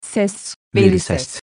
Ses, veri veri ses. ses.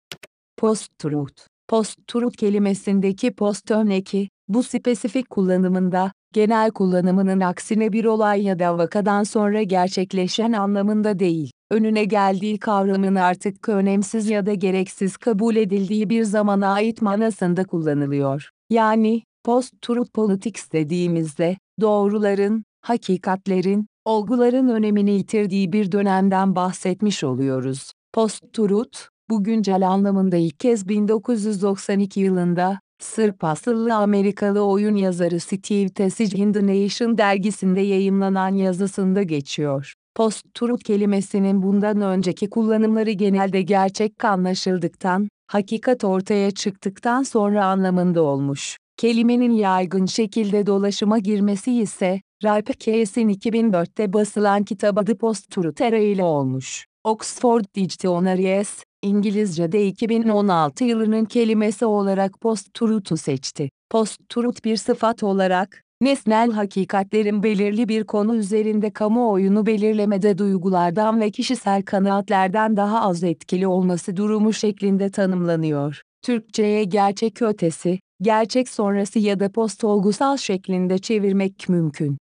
Post-truth. Post-truth kelimesindeki post örneki, bu spesifik kullanımında, genel kullanımının aksine bir olay ya da vakadan sonra gerçekleşen anlamında değil, önüne geldiği kavramın artık önemsiz ya da gereksiz kabul edildiği bir zamana ait manasında kullanılıyor. Yani, post-truth politics dediğimizde, doğruların, hakikatlerin, olguların önemini yitirdiği bir dönemden bahsetmiş oluyoruz. Post-truth, bu güncel anlamında ilk kez 1992 yılında, Sırp asıllı Amerikalı oyun yazarı Steve Tessage in The Nation dergisinde yayımlanan yazısında geçiyor. Post-truth kelimesinin bundan önceki kullanımları genelde gerçek anlaşıldıktan, hakikat ortaya çıktıktan sonra anlamında olmuş. Kelimenin yaygın şekilde dolaşıma girmesi ise, Ralph Keyes'in 2004'te basılan kitabı The Post-Truth ile olmuş. Oxford Dictionaries, İngilizce'de 2016 yılının kelimesi olarak post-truth'u seçti. Post-truth bir sıfat olarak, nesnel hakikatlerin belirli bir konu üzerinde kamuoyunu belirlemede duygulardan ve kişisel kanaatlerden daha az etkili olması durumu şeklinde tanımlanıyor. Türkçe'ye gerçek ötesi, gerçek sonrası ya da post-olgusal şeklinde çevirmek mümkün.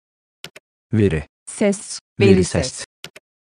Veri. Ses, Veri veri ses. ses.